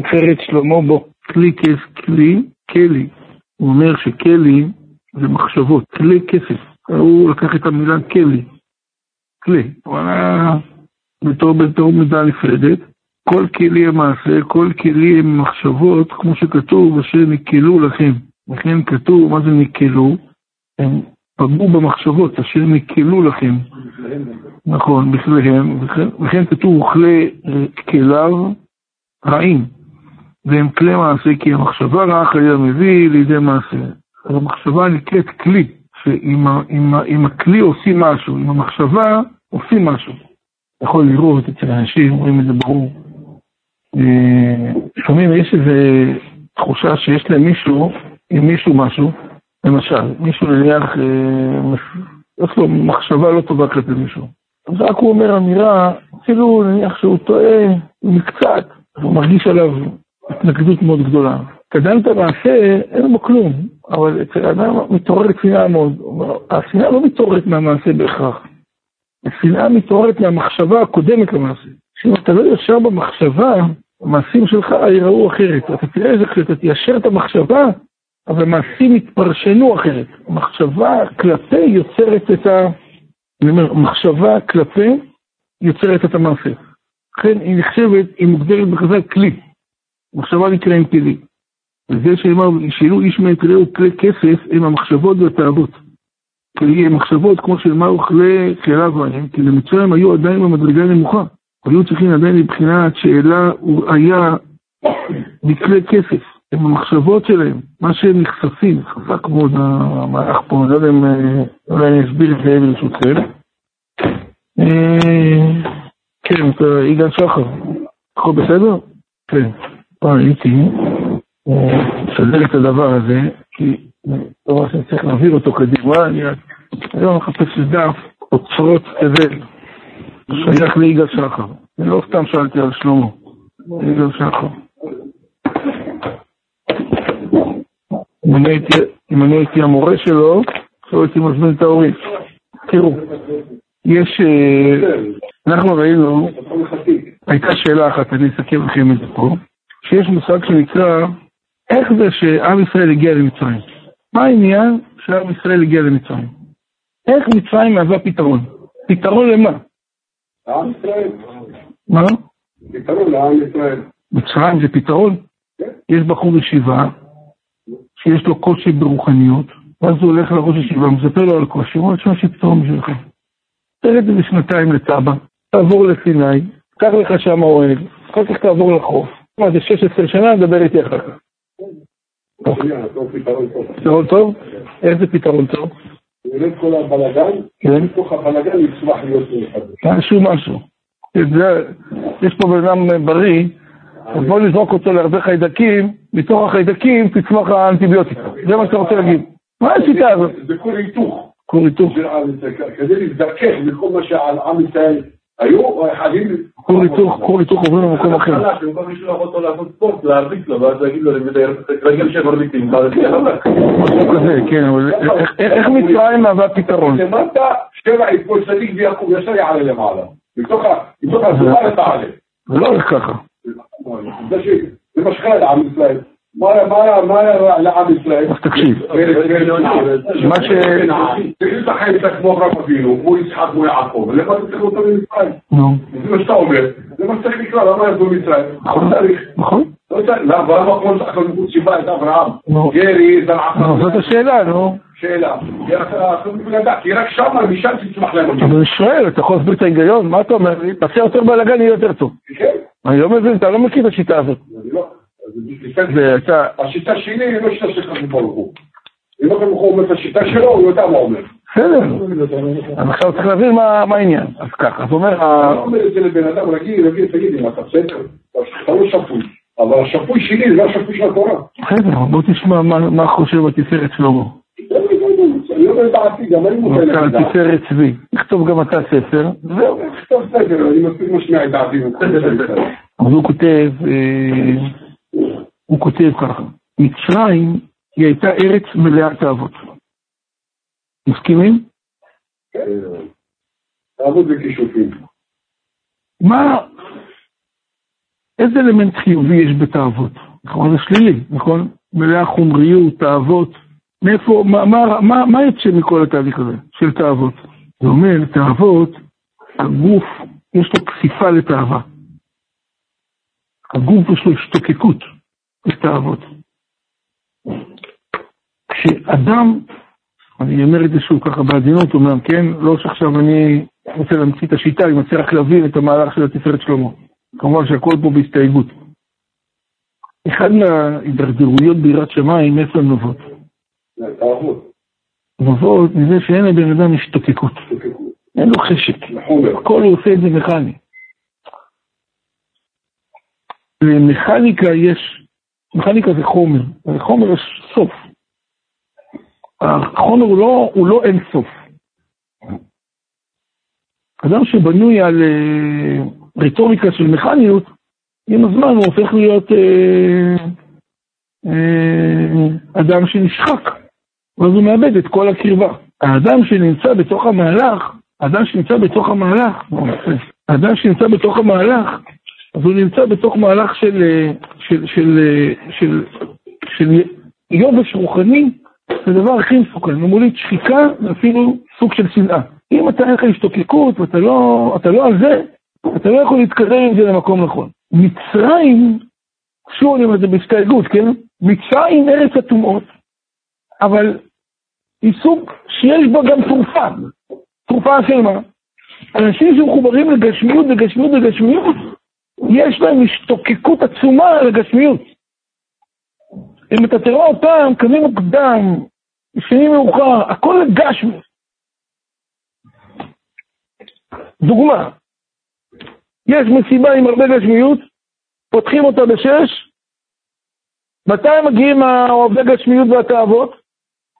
תפארת שלמה בו. כלי כס, כלי, כלי. הוא אומר שכלי זה מחשבות, כלי כסף. הוא לקח את המילה כלי, כלי. הוא היה בתור, בתור מידה נפרדת. כל כלי המעשה, כל כלי הם מחשבות, כמו שכתוב, אשר נקלו לכם. לכן כתוב, מה זה נקלו? הם פגעו במחשבות, אשר נקלו לכם. נכון, בכליהם, וכן כתוב, וכלי כליו רעים. והם כלי מעשה, כי המחשבה רעה חיה מביא לידי מעשה. המחשבה נקראת כלי, שאם הכלי עושים משהו, עם המחשבה עושים משהו. יכול לראות אצל אנשים, רואים את זה ברור. אה, לפעמים יש איזו תחושה שיש להם מישהו, עם מישהו משהו, למשל, מישהו נניח, אה, יש לו מחשבה לא טובה כלפי מישהו. אז רק הוא אומר אמירה, אפילו נניח שהוא טועה מקצת, הוא מרגיש עליו התנגדות מאוד גדולה. קדם את המעשה, אין בו כלום, אבל אצל האדם מתעוררת שנאה מאוד. השנאה לא מתעוררת מהמעשה בהכרח. השנאה מתעוררת מהמחשבה הקודמת למעשה. שאם אתה לא ישר במחשבה, המעשים שלך ייראו אחרת. אתה תראה איזה כשאתה תיישר את המחשבה, אבל המעשים יתפרשנו אחרת. המחשבה כלפי יוצרת את ה... אני אומר, מחשבה כלפי יוצרת את המעשה. לכן היא נחשבת, היא מוגדרת בחז"ל כלי. מחשבה נקראים כלי. וזה שאמר, שאילו איש מאת רעהו כלי כסף, הם המחשבות והתאוות. כלי מחשבות, כמו שאמרו כלי שאלה בהם, כי למצרים היו עדיין במדרגה נמוכה. היו צריכים עדיין מבחינת שאלה הוא היה מכלי כסף. הם המחשבות שלהם, מה שהם נחשפים, חזק מאוד המהלך פה, לא יודע אם אולי אני אסביר את זה ברשותכם. כן, אתה יגאל שחר, הכל בסדר? כן. פעם הייתי לסדר את הדבר הזה, כי דבר שאני צריך להעביר אותו קדימה, אני היום מחפש דף אוצרות תבל, שייך ליגאל שחר. אני לא סתם שאלתי על שלמה, יגאל שחר. אם אני הייתי המורה שלו, עכשיו הייתי מזמין את ההורים. תראו, יש, אנחנו ראינו, הייתה שאלה אחת, אני אסכם לכם את זה פה. שיש מושג שנקרא, איך זה שעם ישראל הגיע למצרים? מה העניין שעם ישראל הגיע למצרים? איך מצרים מהווה פתרון? פתרון למה? לעם ישראל. מה? פתרון לעם ישראל. מצרים זה פתרון? כן. יש בחור ישיבה שיש לו קושי ברוחניות, ואז הוא הולך לראש ישיבה, מספר לו על קושי, הוא אומר, תשמע, יש לי פתרון בשבילך. תרד את זה שנתיים לטאבה, תעבור לסיני, קח לך שם אוהל, אחר כך תעבור לחוף. מה זה 16 שנה, נדבר איתי אחר כך. פתרון טוב? איך זה פתרון טוב? נרד כל הבלאגן, כן. מתוך הבלאגן יצמח להיות מאוחד. משהו משהו. זה- יש פה בן אדם בריא, אז בוא נזרוק אותו להרבה חיידקים, מתוך החיידקים תצמח האנטיביוטיקה. זה מה שאתה רוצה להגיד. מה השיטה הזאת? זה כל היתוך. כור היתוך. כדי להזדכך מכל מה שעל עם ישראל היו, חייבים... כור היתוך, כור היתוך עוברים למקום אחר. במקום לשלוח אותו לעשות ספורט, להרביץ לו, ואז להגיד לו, אני את רגל משהו כזה, כן, אבל איך- איך מצרים מהווה פתרון? למטה, שבע יפול צדיק ויעקב, ישר יעלה למעלה. מתוך הזמן אתה עלה. זה לא הולך ככה. זה מה שקרה לעם ישראל. מה היה- לעם ישראל? תקשיב. מה ש- תגיד את החיים אתה כמו אברהם אבינו, כמו יצחק, כמו יעקב, למה אתה צריך אותו למצרים? נו, זה מה שאתה אומר, זה מה שצריך לקרוא, למה ירדו מצרים? נכון. לא. נכון? לא צריך, למה למה כל כך נקוד שיבה את אברהם? גרי, זרעך, נו, זאת השאלה, נו. שאלה. כי רק שם, משם תצמח להם אותי. אני שואל, אתה יכול להסביר את ההיגיון? מה אתה אומר? תעשה יותר בלאגן, יהיה יותר טוב. כן, אני לא מבין, אתה לא מכיר את השיטה הזאת. אני לא. אז לפני- זה אתה... השיטה שלי היא לא שיטה של הקדוש ברוך הוא. אם הקדוש ברוך הוא אומר את השיטה שלו, הוא יודע מה אומר. בסדר. אז עכשיו צריך להבין מה מה העניין. אז ככה, אז אומר, אני לא אומר את זה לבן אדם, רגיל, רגיל, תגיד לי, מה אתה בסדר? אתה לא שפוי. אבל השפוי שלי זה לא השפוי של התורה. בסדר, בוא תשמע מה חושב התפארת שלמה. אני לא יודע דעתי, גם אני למשל לדעת. תפארת צבי. תכתוב גם אתה ספר. זהו. טוב, בסדר, אני מספיק משמיע את דעתי. אז הוא כותב, אה, הוא כותב ככה, מצרים היא הייתה ארץ מלאת אהבות. מסכימים? תעבוד בכישופים. מה, איזה אלמנט חיובי יש בתאוות? נכון, זה שלילי, נכון? מלאה חומריות, תאוות. מאיפה, מה, מה, מה, מה יוצא מכל התהליך הזה של תאוות? זה אומר, תאוות, הגוף, יש לו כפיפה לתאווה. הגוף יש לו השתוקקות לתאוות. כשאדם, אני אומר את זה שוב ככה בעדינות, אומנם, כן? לא שעכשיו אני רוצה להמציא את השיטה, אני רוצה רק להבין את המהלך של התפארת שלמה. כמובן שהכל פה בהסתייגות. אחד מההידרדרויות ביראת שמיים, איפה הן נובעות? נובעות מזה שאין לבן אדם השתוקקות. אין לו חשק. הכל הוא עושה את זה מכני. למכניקה יש, מכניקה זה חומר, לחומר יש סוף. החומר הוא לא, הוא לא אין סוף. אדם שבנוי על אה, רטוריקה של מכניות, עם הזמן הוא הופך להיות אה, אה, אדם שנשחק, ואז הוא מאבד את כל הקרבה. האדם שנמצא בתוך המהלך, האדם שנמצא בתוך המהלך, האדם שנמצא בתוך המהלך, אז הוא נמצא בתוך מהלך של, אה, של, של, אה, של, של, יובש רוחני, זה הדבר הכי מסוכן, הוא מוליד שחיקה ואפילו סוג של שנאה. אם אתה אין לך השתוקקות ואתה לא, לא על זה, אתה לא יכול להתקדם עם זה למקום נכון. מצרים, שוב אני אומר את זה בהסתייגות, כן? מצרים ארץ הטומאות, אבל היא סוג שיש בה גם תרופה. תרופה של מה? אנשים שמחוברים לגשמיות וגשמיות וגשמיות, יש להם השתוקקות עצומה לגשמיות. אם אתה תראה אותם, קמים מוקדם, ישנים מאוחר, הכל גשמיות. דוגמה, יש מסיבה עם הרבה גשמיות, פותחים אותה בשש, מתי מגיעים העובדי גשמיות והתאוות?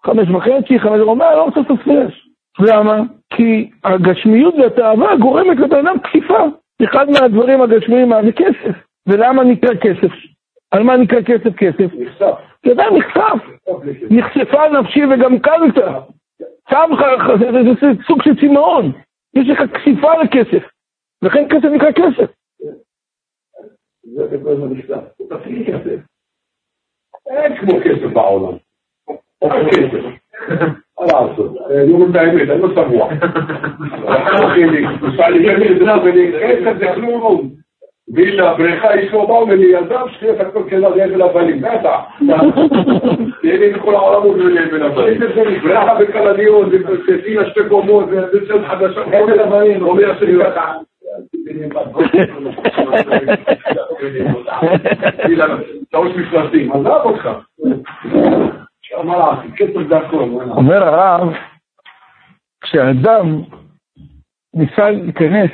חמש וחצי, חמש, הוא אומר, לא רוצה לספרש. למה? כי הגשמיות והתאווה גורמת לבן אדם כפיפה. אחד מהדברים הגשמיים זה כסף. ולמה נקרא כסף? על מה נקרא כסף כסף? נחשף. אתה יודע, נחשף. נחשפה נפשי וגם קלת. צמחה, זה סוג של צמאון. יש לך כפיפה לכסף. לכן כסף נקרא כסף. אין כמו כסף בעולם. אין כסף. מה לעשות? אני אומר את האמת, אני לא צבוע. כסף זה כלום. וילה, בריכה, אשתו באו ממני, ילדם שחייה את הכל כזה, זה של הבנים, בטח. תהיה לי מכל העולם הוא בן הבנים. בריכה בכלניות, זה פינה שתי קומות, זה צד חדשה. אין הבנים, אומר השני ככה. טעות מפלטים, עזב אותך. אומר הרב, כשאדם ניסה להיכנס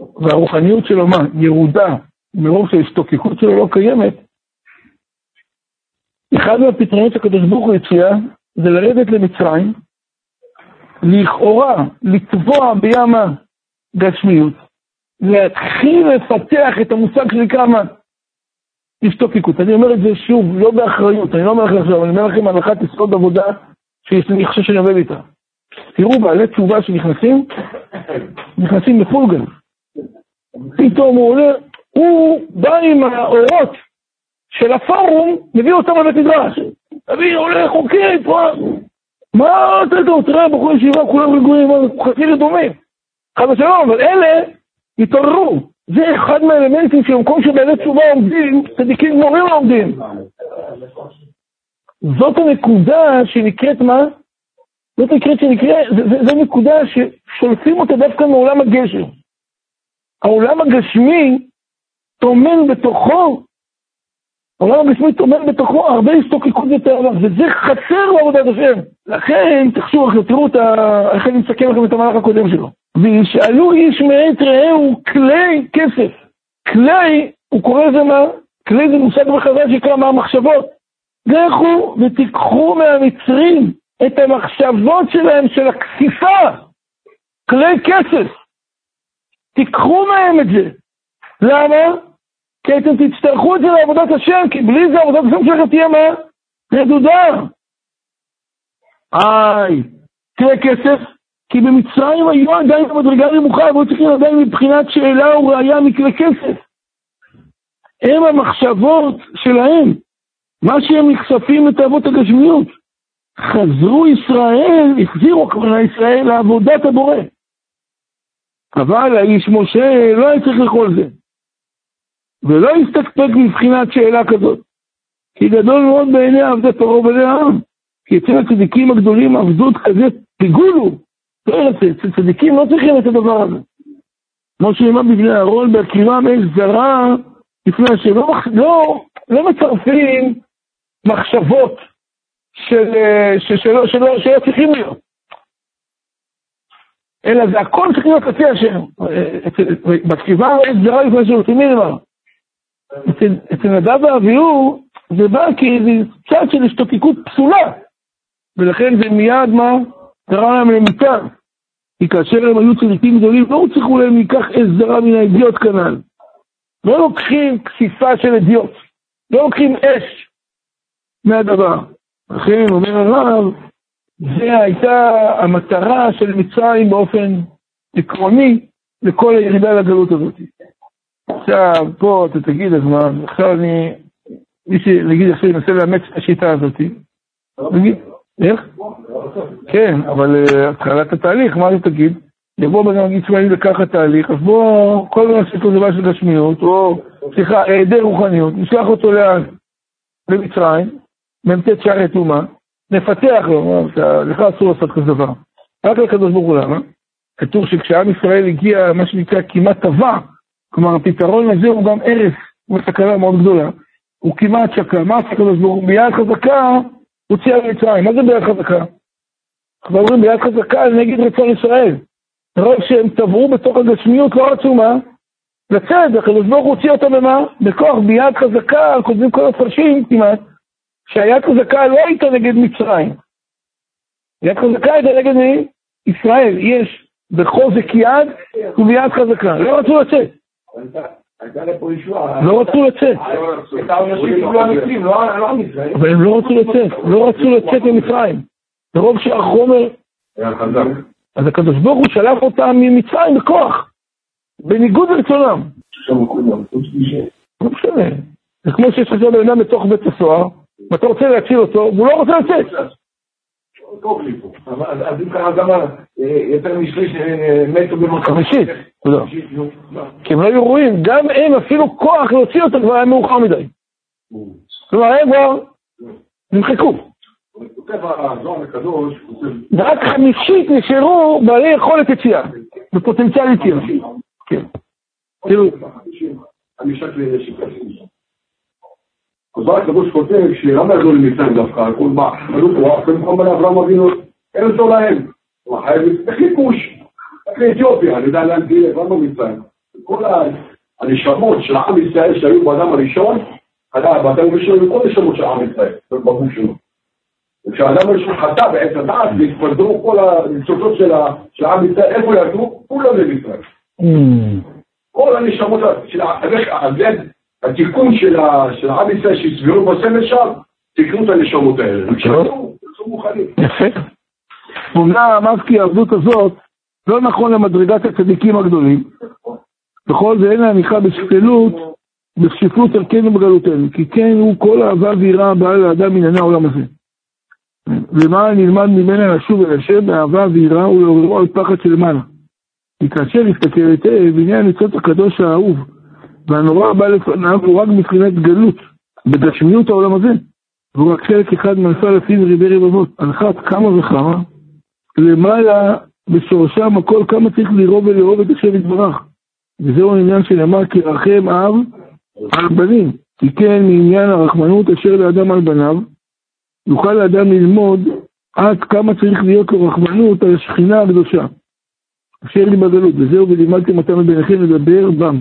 והרוחניות שלו מה? ירודה, מרוב שההשתוקקות שלו לא קיימת, אחד מהפתרונות שהקדוש ברוך הוא הציע זה לרדת למצרים, לכאורה לטבוע בים הגשמיות, להתחיל לפתח את המושג שנקרא מה? השתוקקות. אני אומר את זה שוב, לא באחריות, אני לא אומר לכם עכשיו, אני אומר לכם הנחת יסוד עבודה שאני חושב שאני עובד איתה. תראו, בעלי תשובה שנכנסים, נכנסים בפולגן. פתאום הוא עולה, הוא בא עם האורות של הפורום, מביא אותם לבית מדרש. תביא, הולך, חוקר, פה. מה אתה יודע, תראה, בחור ישיבה, כולם רגועים, חצי רדומים. חד ושלום, אבל אלה התעוררו. זה אחד מהאלמנטים שבמקום שבאמת תשובה עומדים, צדיקים גמורים עומדים. זאת הנקודה שנקראת מה? זאת נקראת שנקראת, זו נקודה ששולפים אותה דווקא מעולם הגשר. העולם הגשמי טומן בתוכו, העולם הגשמי טומן בתוכו הרבה הסתוקקות ותאווה, וזה חסר לעבודת השם. לכן, תחשבו תראו. איך אני מסכם לכם את המהלך הקודם שלו. וישאלו איש מאת רעהו כלי כסף. כלי, הוא קורא לזה מה? כלי זה מושג בחז"ל שנקרא מה המחשבות. לכו ותיקחו מהמצרים את המחשבות שלהם של הכסיפה, כלי כסף. תיקחו מהם את זה. למה? כי אתם תצטרכו את זה לעבודת השם, כי בלי זה עבודת השם שלכם תהיה מה? רדודה. איי, תראה כסף, כי במצרים היו עדיין במדרגה נמוכה, והיו צריכים עדיין מבחינת שאלה וראייה מכלי כסף. הם המחשבות שלהם, מה שהם נחשפים לתאוות הגשמיות. חזרו ישראל, החזירו הכוונה ישראל לעבודת הבורא. אבל האיש משה לא היה צריך לאכול זה. ולא הסתקפק מבחינת שאלה כזאת. כי גדול מאוד בעיני עבדי פרעה ובעיני העם. כי אצל הצדיקים הגדולים עבדות כזה פיגולו. לא אצל צדיקים לא צריכים את הדבר הזה. כמו שנאמר בבני אהרון, בהכירם אש זרה לפני השם. לא, לא, לא מצרפים מחשבות של, של, שלא, שלא, שלא צריכים להיות. אלא זה הכל צריך להיות לפי השם. בכתיבה אש זרה לפני השם, אצל מי נאמר? אצל נדב ואביהו זה בא כאיזה צד של השתוקקות פסולה. ולכן זה מיד מה? קרא להם למיתה. כי כאשר הם היו צדיקים גדולים, לא הוצרכו להם מכך אש זרה מן האדיוט כנ"ל. לא לוקחים כסיסה של אדיוט, לא לוקחים אש מהדבר. לכן אומר הרב, זה הייתה המטרה של מצרים באופן עקרוני לכל הירידה לגלות הזאת. עכשיו, פה אתה תגיד, אז מה, עכשיו אני, מי שנגיד עכשיו ינסה לאמץ את השיטה הזאת, נגיד, איך? כן, אבל אה, התחלת התהליך, מה אתה תגיד? יבוא בן אדם זה ככה תהליך, אז בוא, כל מה שיש לו זה של גשמיות, או, סליחה, היעדר רוחניות, נשלח אותו לאן? למצרים, מ"ט שערי טומאה, נפתח לו, לך אסור לעשות כזה דבר. רק לקדוש ברוך הוא למה? כתוב שכשעם ישראל הגיע, מה שנקרא, כמעט טבע, כלומר, הפתרון הזה הוא גם ערש, הוא סכנה מאוד גדולה. הוא כמעט שקע, מה עשה הקדוש ברוך הוא? ביד חזקה הוציאה למצרים. מה זה ביד חזקה? אנחנו אומרים ביד חזקה נגד רצון ישראל. מרוב שהם טבעו בתוך הגשמיות, לא רצו מה? לצאת, הקדוש ברוך הוא הוציא אותם במה? בכוח, ביד חזקה, כותבים כל הפרשים כמעט, שהיד חזקה לא הייתה נגד מצרים. יד חזקה הייתה נגד מי? ישראל. יש בחוזק יד וביד חזקה. לא רצו לצאת. לא רצו לצאת. אבל הם לא רצו לצאת, לא רצו לצאת ממצרים. מרוב שהחומר... אז הקדוש ברוך הוא שלח אותם ממצרים בכוח, בניגוד לרצונם. לא משנה. זה כמו שיש לך בן אדם בתוך בית הסוהר, ואתה רוצה להציל אותו, והוא לא רוצה לצאת. אז אם ככה גם יותר משליש מתו במקום. חמישית, לא. כי הם לא היו רואים, גם הם אפילו כוח להוציא אותם כבר היה מאוחר מדי. כלומר, הם כבר נמחקו. רק חמישית נשארו בעלי יכולת יציאה, בפוטנציאל יציאה. כן. תראו. אז בא הקדוש כותב שלמה ירדו למצרים דווקא, הכל בא, עלו פה, אחרי מוחמד אברהם אבינו, אין אותו להם. הוא חייב בכיבוש, לאתיופיה, אני יודע לאן תהיה, כבר במצרים. כל הנשמות של עם ישראל שהיו באדם הראשון, היה באדם הראשון וכל נשמות של עם ישראל, בגוף שלו. וכשהאדם הראשון חטא בעת הדעת והתפזרו כל הניצוצות של עם ישראל, איפה ירדו? כולם למצרים. כל הנשמות של התיקון של עם ישראל שהסבירו בסמל שם, תקנו את הנשמות האלה. יפה. אומנם אמרת כי העבדות הזאת לא נכון למדרגת הצדיקים הגדולים. בכל זה אין להניחה בשפלות, בשפלות ערכנו בגלותנו, כי כן הוא כל אהבה ויראה הבאה לאדם מענייני העולם הזה. ומה נלמד ממנה לשוב אל השם באהבה ויראה ולעוררו על פחד שלמעלה. כי כאשר יסתכל היטב, הנה הניצוץ הקדוש האהוב, והנורא הבא לפניו הוא רק מבחינת גלות, בגשמיות העולם הזה. והוא רק חלק אחד מאלפי אלפים ריבי רבבות, על אחת כמה וכמה, למעלה בשורשם הכל כמה צריך לרוב ולאהוב את השם יתברך. וזהו העניין שנאמר כי רחם אב על בנים, כי כן מעניין הרחמנות אשר לאדם על בניו, יוכל לאדם ללמוד עד כמה צריך להיות לו רחמנות על השכינה הקדושה. אשר לי בגלות, וזהו ולימדתם אותם מביניכם לדבר בם.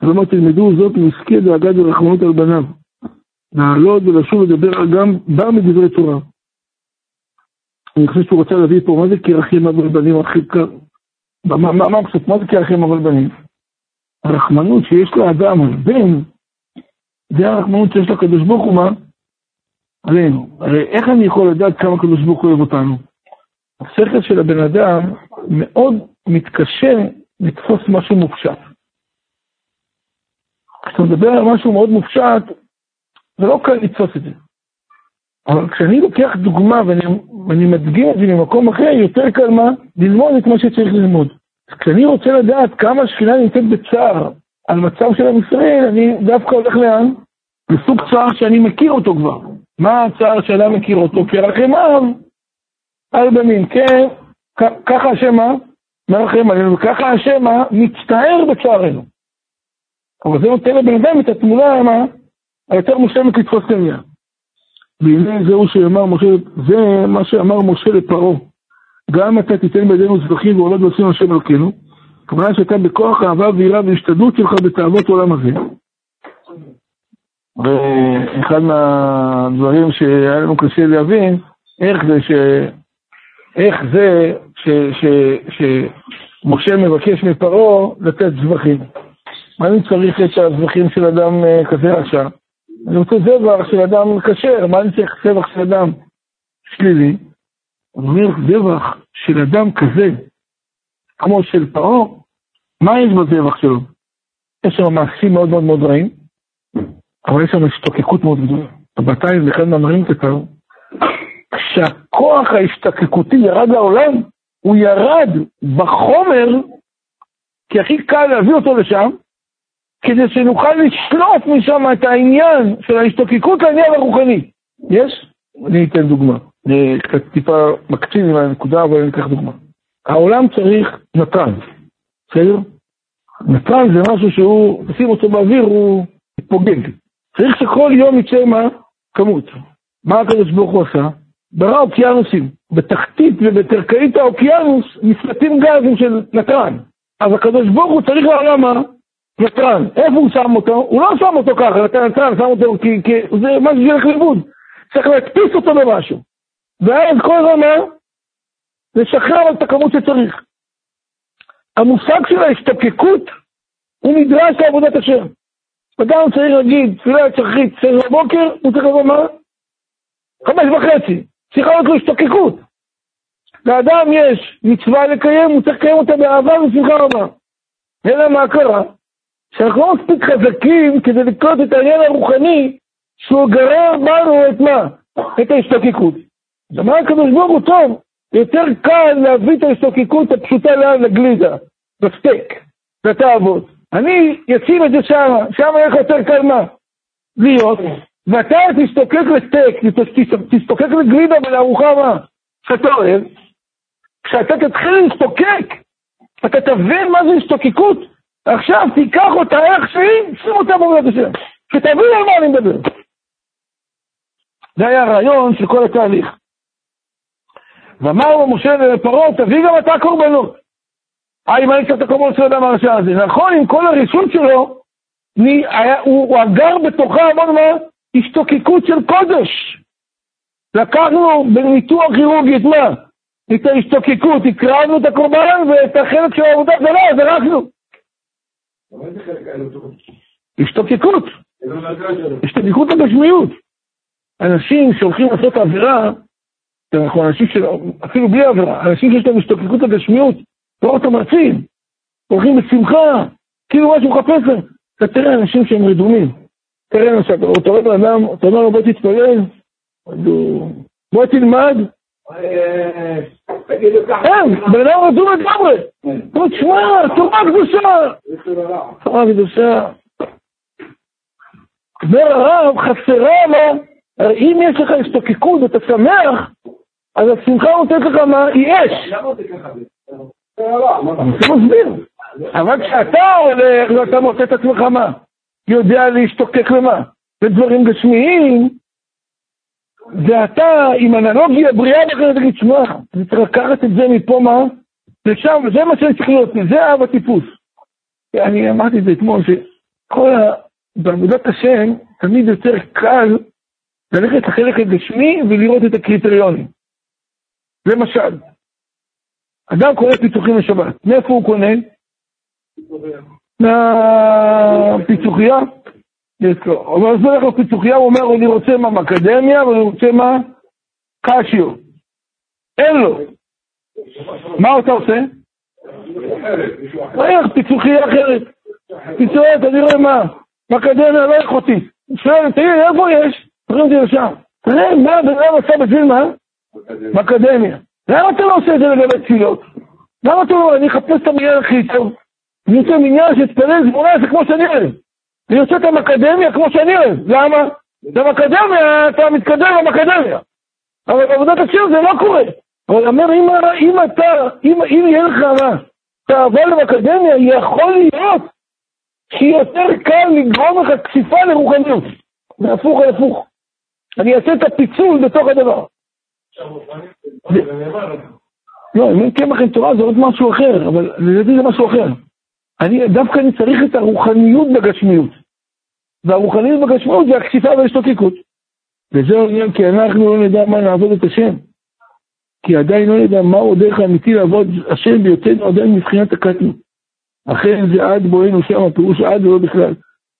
כלומר תלמדו זאת מעסקי דאגה ורחמנות על בניו. לעלות ולשוב לדבר גם בה מדברי תורה. אני חושב שהוא רוצה להביא פה, מה זה כרחים אבל בנים הכי קר? מה הפסוק? מה זה כרחים אבל בנים? הרחמנות שיש לאדם על בן, זה הרחמנות שיש לקדוש ברוך הוא מה? עלינו. הרי איך אני יכול לדעת כמה הקדוש ברוך הוא אוהב אותנו? השכל של הבן אדם מאוד מתקשה לתפוס משהו מופשט. כשאתה מדבר על משהו מאוד מופשט, זה לא קל לתפוס את זה. אבל כשאני לוקח דוגמה ואני, ואני מדגים את זה ממקום אחר, יותר קל מה? ללמוד את מה שצריך ללמוד. כשאני רוצה לדעת כמה השכינה נמצאת בצער על מצב של עם ישראל, אני דווקא הולך לאן? לסוג צער שאני מכיר אותו כבר. מה הצער שאדם מכיר אותו? כרחם אב על בנים, כן, ככה השם מה? מרחם עלינו, וככה השם מה? מצטער בצערנו. אבל זה נותן לבן אדם את התמונה? היותר מושלמת לתפוס את העניין. והנה זהו שאמר משה, זה מה שאמר משה לפרעה. גם אתה תיתן בידינו זבחים ועולות ועושים השם אלוקינו. כמובן שאתה בכוח אהבה ויראה והשתדלות שלך בתאוות עולם הזה. ואחד מהדברים שהיה לנו קשה להבין, איך זה ש... איך זה ש... ש... שמשה מבקש מפרעה לתת זבחים. מה אני צריך את הזבחים של אדם אה, כזה רשע? אני רוצה זבח של אדם כשר, מה אני צריך זבח של אדם שלילי? אומר, זבח של אדם כזה, כמו של פרעה, מה יש בזבח שלו? יש שם מעשים מאוד מאוד מאוד רעים, אבל יש שם השתוקקות מאוד גדולה. הבתיים זה אחד מהמרים כתב, כשהכוח ההשתקקותי ירד לעולם, הוא ירד בחומר, כי הכי קל להביא אותו לשם, כדי שנוכל לשלוף משם את העניין של ההשתוקקות לעניין הרוחני. יש? אני אתן דוגמה. אני קצת טיפה מקצין עם הנקודה, אבל אני אקח דוגמה. העולם צריך נתן, בסדר? נתן זה משהו שהוא, תשים אותו באוויר, הוא מתפוגג. צריך שכל יום יצא מה? כמות. מה הקדוש ברוך הוא עשה? ברא אוקיינוסים. בתחתית ובתרקעית האוקיינוס נפלטים גזים של נתן. אז הקדוש ברוך הוא צריך לעולם מה? נתן. איפה הוא שם אותו? הוא לא שם אותו ככה, נתן נתן, שם אותו כי, כי זה משהו שילך לאיבוד. צריך להדפיס אותו במשהו. ואז כל הזמן מה? לשחרר את הכמות שצריך. המושג של ההשתקקות הוא נדרש לעבודת השם. אדם צריך להגיד תפילה צרכית, צר בבוקר, הוא צריך לבוא מה? חמש וחצי. צריכה להיות לו השתוקקות. לאדם יש מצווה לקיים, הוא צריך לקיים אותה באהבה ובשמחה רבה. אלא מה קרה? שאנחנו לא מספיק חזקים כדי לקלוט את העניין הרוחני שהוא גרר בנו את מה? את ההשתוקקות. אז אמר הקדוש ברוך הוא טוב, יותר קל להביא את ההשתוקקות הפשוטה לאן לגלידה, בסטייק, לתאוות. אני אשים את זה שם, שם לך יותר קל מה? להיות, ואתה תשתוקק לסטייק, תשתוקק לגלידה ולארוחה מה? שאתה אוהב, כשאתה תתחיל להשתוקק, אתה תבין מה זה השתוקקות, עכשיו תיקח אותה איך שהיא, שים אותה בעבודת השם, שתבין על מה אני מדבר. זה היה הרעיון של כל התהליך. ואמר לו משה לפרעה, תביא גם אתה קורבנות. אה, אם אני את הקורבנות של האדם הרשע הזה. נכון, עם כל הרישות שלו, הוא, אגר בתוכה המון מה? השתוקקות של קודש. לקחנו בניתוח כירורגי את מה? את ההשתוקקות, הקרבנו את הקורבן ואת החלק של העבודה זרה, זרקנו. השתוקקות. השתוקקות הגשמיות. אנשים שהולכים לעשות עבירה, אנחנו אנשים של, אפילו בלי עבירה, אנשים שיש להם השתוקקות לא אותם מרצים, הולכים בשמחה, כאילו משהו מחפש להם. אתה תראה אנשים שהם רדומים. תראה אתה רואה בן אדם, אתה אומר לו בוא תתפלל, בוא תלמד. אין, בן אדם רדום לגמרי. בוא תשמע, תורה קדושה. תורה קדושה. אומר הרב, חסרה לו, אם יש לך השתוקקות ואתה שמח, אז השמחה נותנת לך מה? היא אש. זה מסביר. אבל כשאתה הולך ואתה מוצא את עצמך מה? יודע להשתוקק למה? לדברים גשמיים, ואתה עם אנלוגיה בריאה אחרת תגיד, שמע, אני צריך לקחת את זה מפה מה? לשם, זה מה שאני צריך להיות, זה אב הטיפוס. אני אמרתי את זה אתמול, שכל ה... בעבודת השם תמיד יותר קל ללכת לחלק הגשמי ולראות את הקריטריונים. למשל, אדם קונה פיצוחים לשבת, מאיפה הוא קונה? מהפיצוחייה? יש לו. אבל אז הולך לפיצוחייה, הוא אומר, אני רוצה מה? מקדמיה, ואני רוצה מה? קשיו. אין לו. מה אתה עושה? איך פיצוחייה אחרת. פיצוחייה, אתה נראה מה? באקדמיה לא איכותית. שואל, תגיד, איפה יש? אומרים לי לשם. תראה, מה בן אדם עשה בשביל מה? באקדמיה. למה אתה לא עושה את זה לגבי תפילות? למה אתה לא, אני אחפש את המניין הכי טוב. אני רוצה מניין שתתפלל שמונה עשרה כמו שאני אוהב. אני רוצה את האקדמיה כמו שאני אוהב. למה? באקדמיה אתה מתקדם באקדמיה. אבל בעבודת השם זה לא קורה. אבל אומר, אם, אם אתה, אם, אם יהיה לך מה, תאווה לאקדמיה, יכול להיות שיותר קל לגרום לך כפיפה לרוחניות. זה הפוך על הפוך. אני אעשה את הפיצול בתוך הדבר. לא, אם אין קמח עם תורה זה עוד משהו אחר, אבל לדעתי זה משהו אחר. אני, דווקא אני צריך את הרוחניות בגשמיות. והרוחניות בגשמיות זה הכסיפה וההשתוקקות. וזה העניין כי אנחנו לא נדע מה נעבוד את השם. כי עדיין לא נדע מהו הדרך האמיתי לעבוד השם בהיותנו עדיין מבחינת הקטנות. אכן זה עד בואנו שם, הפירוש עד ולא בכלל.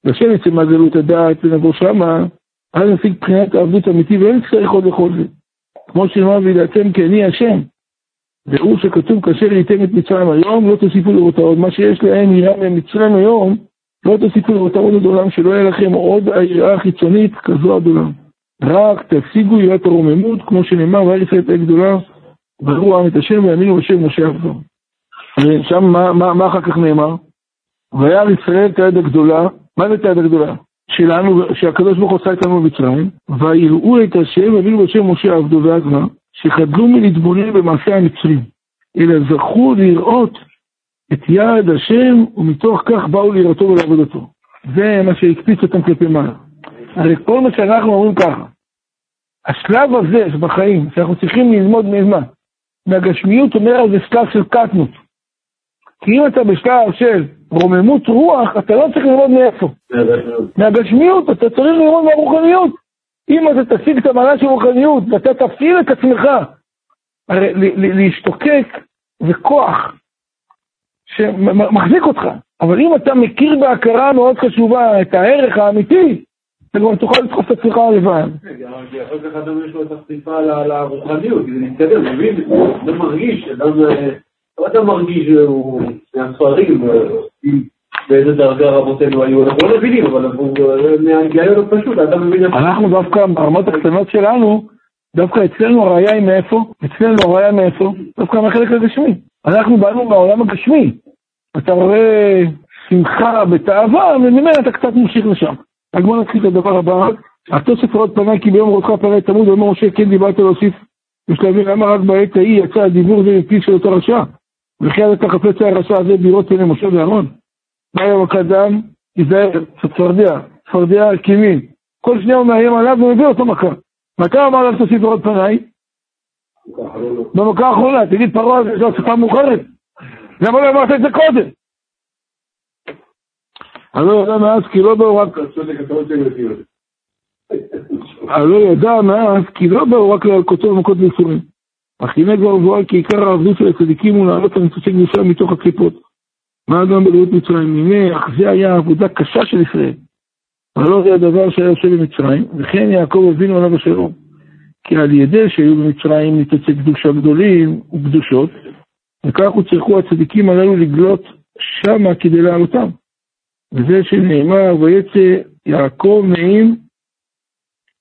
והשם יצא מהגלות הדעת ונבוא שמה, אז נשיג בחינת העבדות האמיתי ואין צריך עוד לכל זה. כמו שנאמר וידעתם כי אני השם. והוא שכתוב כאשר ייתם את מצרים היום, לא תוסיפו לראות עוד. מה שיש להם יראה ממצרים היום, לא תוסיפו לראות עוד עולם, שלא יהיה לכם עוד היראה החיצונית כזו עד עולם. רק תשיגו יראת הרוממות, כמו שנאמר, וארץ את הגדולה, וראו עם את השם ויאמינו בשם משה עבדו. שם מה, מה, מה אחר כך נאמר? וירא ישראל את היד הגדולה, מה זה את היד הגדולה? שלנו, שהקדוש ברוך הוא עשה איתנו במצרים, ויראו את השם ויאמינו בשם משה עבדו, ואז מה? שחדלו מלהתבונן במעשה המצרים, אלא זכו לראות את יד השם, ומתוך כך באו ליראתו ולעבודתו. זה מה שהקפיץ אותם כלפי מעלה. הרי כל מה שאנחנו אומרים ככה, השלב הזה בחיים, שאנחנו צריכים ללמוד ממה? מהגשמיות אומר על זה שלב של קטנות. כי אם אתה בשלב של רוממות רוח, אתה לא צריך ללמוד מאיפה. מהגשמיות, אתה צריך ללמוד מהרוחניות. אם אתה תשיג את המעלה של רוחניות, ואתה תפעיל את עצמך, הרי להשתוקק זה כוח שמחזיק אותך. אבל אם אתה מכיר בהכרה מאוד חשובה את הערך האמיתי, אתה כבר תוכל לדחוף את עצמך לבד. יכול להיות אדם יש לו את החשיפה לרוחניות, כי זה מתקדם, מבין? זה מרגיש, אדם לא אתה מרגיש שהוא מהספרים, באיזה דרגה רבותינו היו, אנחנו לא מבינים, אבל מהגיון פשוט, אתה מבין... אנחנו דווקא ברמות הקטנות שלנו, דווקא אצלנו הראייה היא מאיפה? אצלנו הראייה מאיפה? דווקא מהחלק הגשמי. אנחנו באנו מהעולם הגשמי. אתה רואה שמחה בתאווה, וממילא אתה קצת ממשיך לשם. רק בוא נתחיל את הדבר הבא. התוסף עוד פנה כי ביום ראותך פנה תמוד, ואומר משה, כן דיברת להוסיף. יש להבין למה רק בעת ההיא יצא הדיבור הזה מפי של אותו רשע. וכי אתה חפץ הרשע הזה בירות פני משה ואהרון. מה יום הקדם? תיזהר, צפרדע, צפרדע קימין. כל שנייה הוא מאיים עליו ומביא אותו מכה. מתי אמר לך תוסיף עוד פניי? במכה האחרונה, תגיד פרעה זה לא שפה מאוחרת. למה לא אמרת את זה קודם? אני לא יודע מאז כי לא באו רק... אני לא יודע מאז כי לא באו רק לקוצר ומכות ויצורים. אך הנה כבר מבואר כי עיקר העבדות של הצדיקים הוא לעלות הניצוצי קדושה מתוך הקליפות. מה גם בגלות מצרים? הנה, זה היה עבודה קשה של ישראל. לא זה הדבר שהיה עושה במצרים, וכן יעקב אבינו עליו השלום. כי על ידי שהיו במצרים ניצוצי קדושה גדולים וקדושות, וכך הוצרכו הצדיקים הללו לגלות שמה כדי לעלותם. וזה שנאמר, ויצא יעקב מעם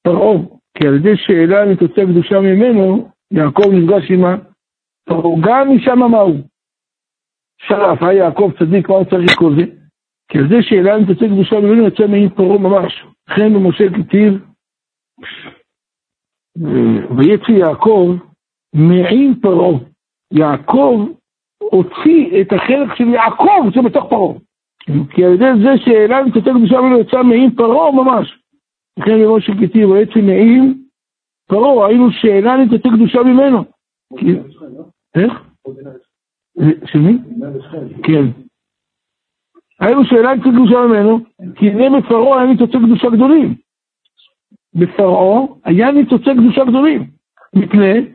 פרעה, כי על ידי שאלה ניצוצי קדושה ממנו, יעקב נפגש עמה, פרעה גם משם מה הוא? שרף, היה יעקב צדיק, מה הוא צריך כל זה? כי על זה שאלה ניצוצי קדושה ממנו יצא מעם פרעה ממש. לכן במשה כתיב, ויצא יעקב מעם פרעה. יעקב הוציא את החלק של יעקב שבתוך פרעה. כי על ידי זה שאלה ניצוצי קדושה ממנו יצא מעם פרעה ממש. לכן במשה כתיב, ויצא מעם פרעה, היינו שאלה ניצוצי קדושה ממנו. איך? של מי? כן. היינו שאלה ניצוצי קדושה ממנו, כי הנה בפרעה היה ניצוצי קדושה גדולים. בפרעה היה ניצוצי קדושה גדולים, מפני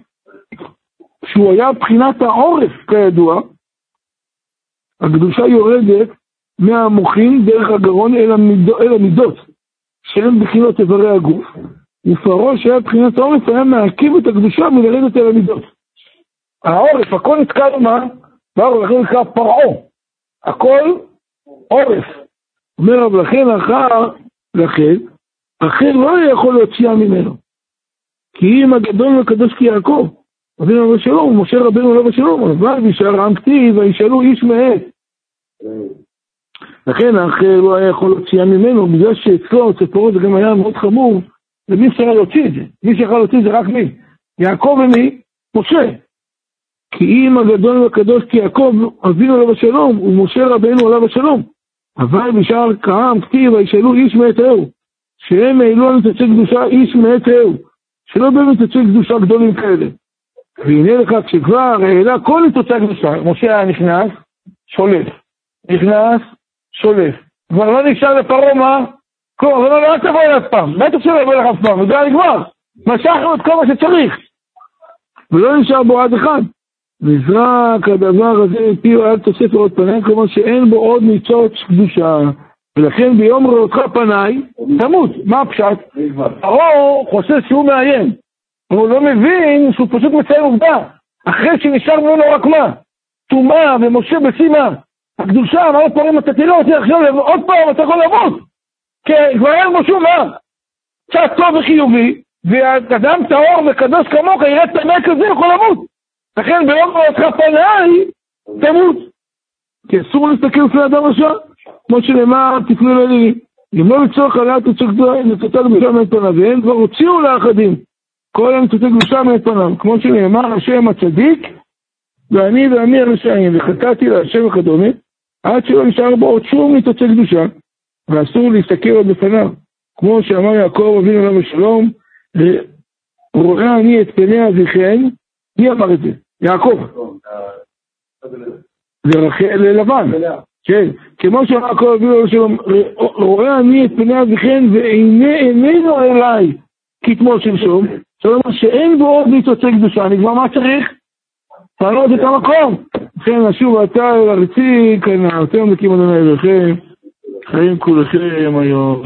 שהוא היה בחינת העורף, כידוע, הקדושה יורדת מהמוחין דרך הגרון אל, אל המידות, שהן בחינות איברי הגוף, ופרעה שהיה בחינת העורף היה מעכב את הקדושה מלרדת אל המידות. העורף, הכל נתקע למה? בעורף, לכן נקרא פרעה. הכל עורף. אומר רב לכן אחר, לכן, אחר לא יכול להוציאה ממנו. כי אם הגדול והקדוש כיעקב, אבינו עליו השלום, משה רבנו עליו השלום, אבל בשער עם כתיב, וישאלו איש מעת. לכן האחר לא היה יכול להוציאה ממנו, בגלל שאצלו, אצל פרעה זה גם היה מאוד חמור, ומי אפשר להוציא את זה? מי שיכול להוציא את זה רק מי? יעקב ומי? משה. כי אם הגדול והקדוש כיעקב, אבינו עליו השלום, ומשה רבנו עליו השלום. אבל בשער כעם כתיב, וישאלו איש מאת רעהו. שהם העלו על מצצי קדושה איש מאת רעהו. שלא באמת מצצי קדושה גדולים כאלה. והנה לך, כשכבר העלה כל ניצוצי הקדושה, משה היה נכנס, שולף. נכנס, שולף. כבר לא נשאר לפרעה מה? כלום, אבל לא, לא תבוא אליו פעם. בטח שלא יבוא אליו אף פעם, וזה היה נגמר. משכנו את כל מה שצריך. ולא נשאר בו עד אחד. נזרק הדבר הזה מפיו עד תוסף עוד פניי, כלומר שאין בו עוד ניצוץ קדושה. ולכן ביום ראותך פניי, תמות. מה הפשט? פרעה חושב שהוא מאיים. הוא לא מבין שהוא פשוט מציין עובדה. אחרי שנשאר ממנו רק מה? טומאה ומשה בשימה. הקדושה, אמר עוד פעם, אתה תראה אותי עכשיו, עוד פעם אתה יכול למות. כי כבר אין בו שום מה. קצת טוב וחיובי, ואדם טהור וקדוש כמוך יראה טמא כזה, יכול למות. לכן ביום ראותך פניי, תמות. כי אסור להסתכל לפני אדם רשע. כמו שנאמר, תפנו אליי, אם לא לצורך עליית נצוצה קדושה מאת פניו, והם כבר הוציאו לאחדים כל הניצוצי קדושה מאת פניו, כמו שנאמר, השם הצדיק, ואני ואני הרשעים, וחטאתי להשם וכדומה, עד שלא נשאר בו עוד שום ניצוצי קדושה, ואסור להסתכל עוד בפניו, כמו שאמר יעקב אבינו עליו השלום, רואה אני את פני אביכם, מי אמר את זה? יעקב. ללבן. כן, כמו כל אבינו שלום, רואה אני את פני אביכם ואיננו אליי כתמול שלשום, זאת אומרת שאין בו עוד ניצוצי קדושה, אני כבר מה צריך? לעלות את המקום. לכן נשוב אתה אל ארצי, כאן אתם מקים אדוני אליכם, חיים כולכם היום.